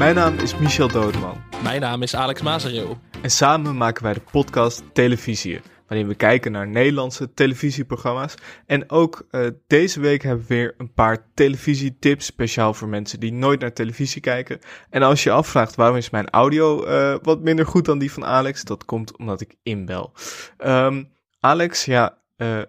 Mijn naam is Michel Dodeman. Mijn naam is Alex Mazereel. En samen maken wij de podcast Televisie, waarin we kijken naar Nederlandse televisieprogramma's. En ook uh, deze week hebben we weer een paar televisietips, speciaal voor mensen die nooit naar televisie kijken. En als je afvraagt waarom is mijn audio uh, wat minder goed dan die van Alex, dat komt omdat ik inbel. Um, Alex, ja, uh,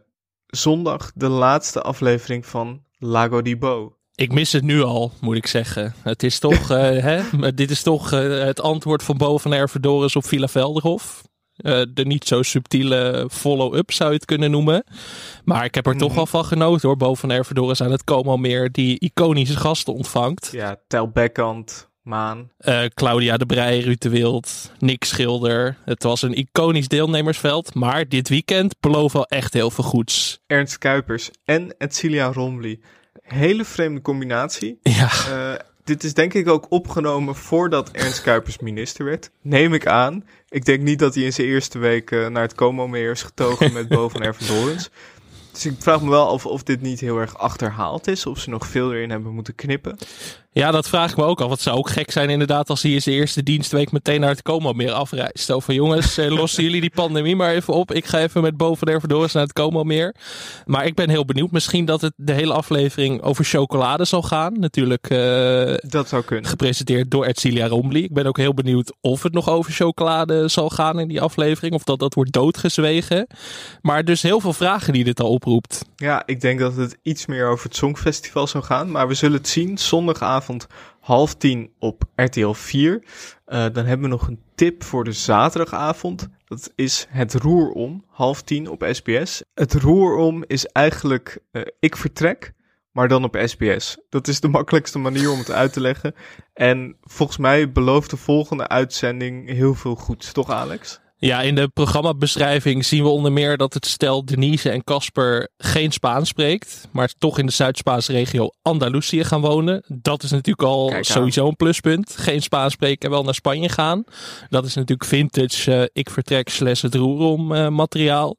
zondag de laatste aflevering van Lago di Bo. Ik mis het nu al, moet ik zeggen. Het is toch, uh, hè, dit is toch uh, het antwoord van Bo van Ervedoris op Villa Velderhof. Uh, de niet zo subtiele follow-up zou je het kunnen noemen. Maar ik heb er mm. toch wel van genoten hoor. Bo van Ervedoris aan het Como meer die iconische gasten ontvangt. Ja, Tel Bekkant, Maan. Claudia de Brij, Ruud de Wild, Nick Schilder. Het was een iconisch deelnemersveld. Maar dit weekend belooft wel echt heel veel goeds. Ernst Kuipers en Edcilia Romley hele vreemde combinatie. Ja. Uh, dit is denk ik ook opgenomen voordat Ernst Kuipers minister werd. Neem ik aan. Ik denk niet dat hij in zijn eerste week uh, naar het Como-meer is getogen met Boven Ervendorens. Dus ik vraag me wel of, of dit niet heel erg achterhaald is. Of ze nog veel erin hebben moeten knippen. Ja, dat vraag ik me ook af. Het zou ook gek zijn inderdaad als hij in zijn eerste dienstweek meteen naar het Como meer afreist. Zo van jongens, eh, lossen jullie die pandemie maar even op. Ik ga even met boven Ervedoors naar het Como meer. Maar ik ben heel benieuwd. Misschien dat het de hele aflevering over chocolade zal gaan. Natuurlijk uh, dat zou kunnen. gepresenteerd door Edcilia Rombly. Ik ben ook heel benieuwd of het nog over chocolade zal gaan in die aflevering. Of dat dat wordt doodgezwegen. Maar dus heel veel vragen die dit al oproept. Ja, ik denk dat het iets meer over het Songfestival zou gaan. Maar we zullen het zien zondagavond half tien op RTL 4. Uh, dan hebben we nog een tip voor de zaterdagavond. Dat is het roer om, half tien op SBS. Het roer om is eigenlijk uh, ik vertrek, maar dan op SBS. Dat is de makkelijkste manier om het uit te leggen. En volgens mij belooft de volgende uitzending heel veel goeds, toch Alex? Ja, in de programmabeschrijving zien we onder meer dat het stel Denise en Casper geen Spaans spreekt, maar toch in de Zuid-Spaanse regio Andalusië gaan wonen. Dat is natuurlijk al sowieso een pluspunt. Geen Spaans spreken en wel naar Spanje gaan. Dat is natuurlijk vintage uh, ik vertrek slash het roerom uh, materiaal.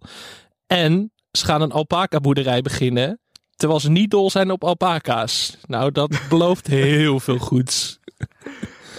En ze gaan een alpaca boerderij beginnen, terwijl ze niet dol zijn op alpaca's. Nou, dat belooft heel veel goeds.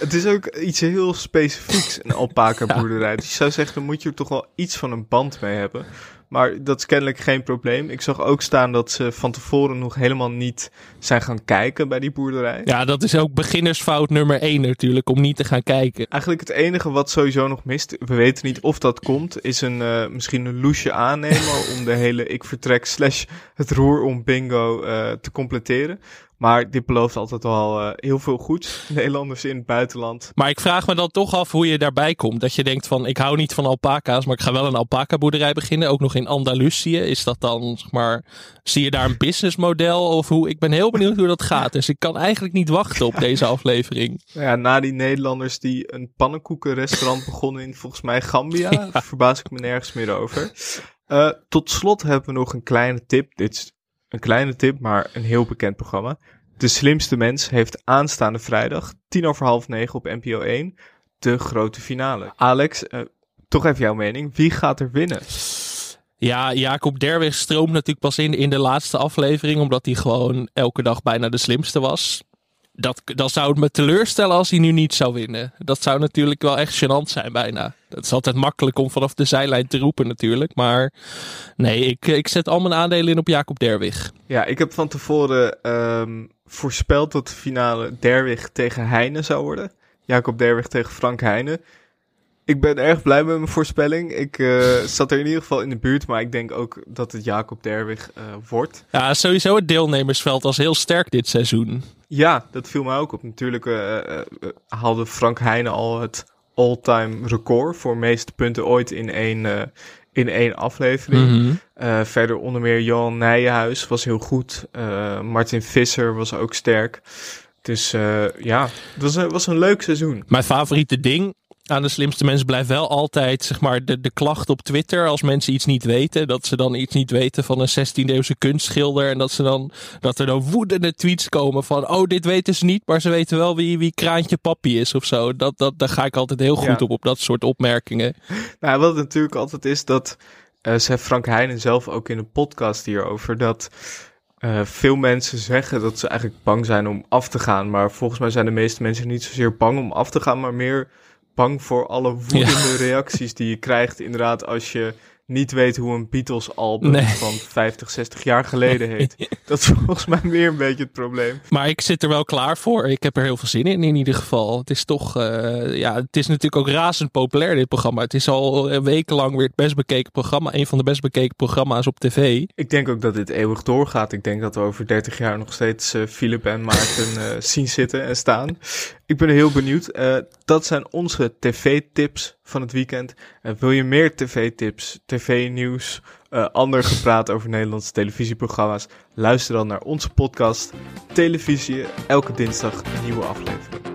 Het is ook iets heel specifieks, een alpaca boerderij. Dus je zou zeggen, dan moet je er toch wel iets van een band mee hebben. Maar dat is kennelijk geen probleem. Ik zag ook staan dat ze van tevoren nog helemaal niet zijn gaan kijken bij die boerderij. Ja, dat is ook beginnersfout nummer één natuurlijk, om niet te gaan kijken. Eigenlijk het enige wat sowieso nog mist, we weten niet of dat komt, is een, uh, misschien een loesje aannemen om de hele ik vertrek slash het roer om bingo uh, te completeren. Maar dit belooft altijd wel uh, heel veel goed. Nederlanders in het buitenland. Maar ik vraag me dan toch af hoe je daarbij komt. Dat je denkt van ik hou niet van alpaca's, maar ik ga wel een alpaca boerderij beginnen. Ook nog in Andalusië. Is dat dan, zeg maar, zie je daar een businessmodel of hoe? Ik ben heel benieuwd hoe dat gaat. Dus ik kan eigenlijk niet wachten op deze aflevering. Ja, na die Nederlanders die een pannenkoekenrestaurant begonnen in volgens mij Gambia. Ja. Verbaas ik me nergens meer over. Uh, tot slot hebben we nog een kleine tip. Dit is een kleine tip, maar een heel bekend programma. De slimste mens heeft aanstaande vrijdag, tien over half negen op NPO 1, de grote finale. Alex, uh, toch even jouw mening. Wie gaat er winnen? Ja, Jacob Derwig stroomt natuurlijk pas in in de laatste aflevering, omdat hij gewoon elke dag bijna de slimste was dat, dan zou het me teleurstellen als hij nu niet zou winnen. Dat zou natuurlijk wel echt gênant zijn bijna. Het is altijd makkelijk om vanaf de zijlijn te roepen natuurlijk. Maar nee, ik, ik zet al mijn aandelen in op Jacob Derwig. Ja, ik heb van tevoren um, voorspeld dat de finale Derwig tegen Heine zou worden. Jacob Derwig tegen Frank Heine. Ik ben erg blij met mijn voorspelling. Ik uh, zat er in ieder geval in de buurt, maar ik denk ook dat het Jacob Derwig uh, wordt. Ja, sowieso het deelnemersveld was heel sterk dit seizoen. Ja, dat viel mij ook op. Natuurlijk uh, haalde Frank Heijnen al het all-time record voor meeste punten ooit in één, in één aflevering. Mm -hmm. verder onder meer Johan Nijenhuis was heel goed. Martin Visser was ook sterk. Dus ja, het was, een, was een leuk seizoen. Mijn favoriete ding aan de slimste mensen blijft wel altijd zeg maar, de, de klacht op Twitter als mensen iets niet weten. Dat ze dan iets niet weten van een 16e eeuwse kunstschilder. En dat, ze dan, dat er dan woedende tweets komen van: Oh, dit weten ze niet, maar ze weten wel wie, wie Kraantje Papi is of zo. Dat, dat, daar ga ik altijd heel goed ja. op, op dat soort opmerkingen. Nou, wat het natuurlijk altijd is dat. Uh, zei Frank Heijnen zelf ook in een podcast hierover. Dat Uh, veel mensen zeggen dat ze eigenlijk bang zijn om af te gaan. Maar volgens mij zijn de meeste mensen niet zozeer bang om af te gaan, maar meer bang voor alle woedende reacties die je krijgt. Inderdaad, als je niet weet hoe een Beatles album van 50, 60 jaar geleden heet. Dat is volgens mij meer een beetje het probleem. Maar ik zit er wel klaar voor. Ik heb er heel veel zin in in ieder geval. Het is toch, uh, ja, het is natuurlijk ook razend populair dit programma. Het is al wekenlang weer het best bekeken programma. Een van de best bekeken programma's op tv. Ik denk ook dat dit eeuwig doorgaat. Ik denk dat we over 30 jaar nog steeds uh, Philip en Maarten uh, zien zitten en staan. Ik ben heel benieuwd. Uh, dat zijn onze tv-tips van het weekend. Wil je meer tv-tips, tv-nieuws, uh, ander gepraat over Nederlandse televisieprogramma's? Luister dan naar onze podcast Televisie. Elke dinsdag een nieuwe aflevering.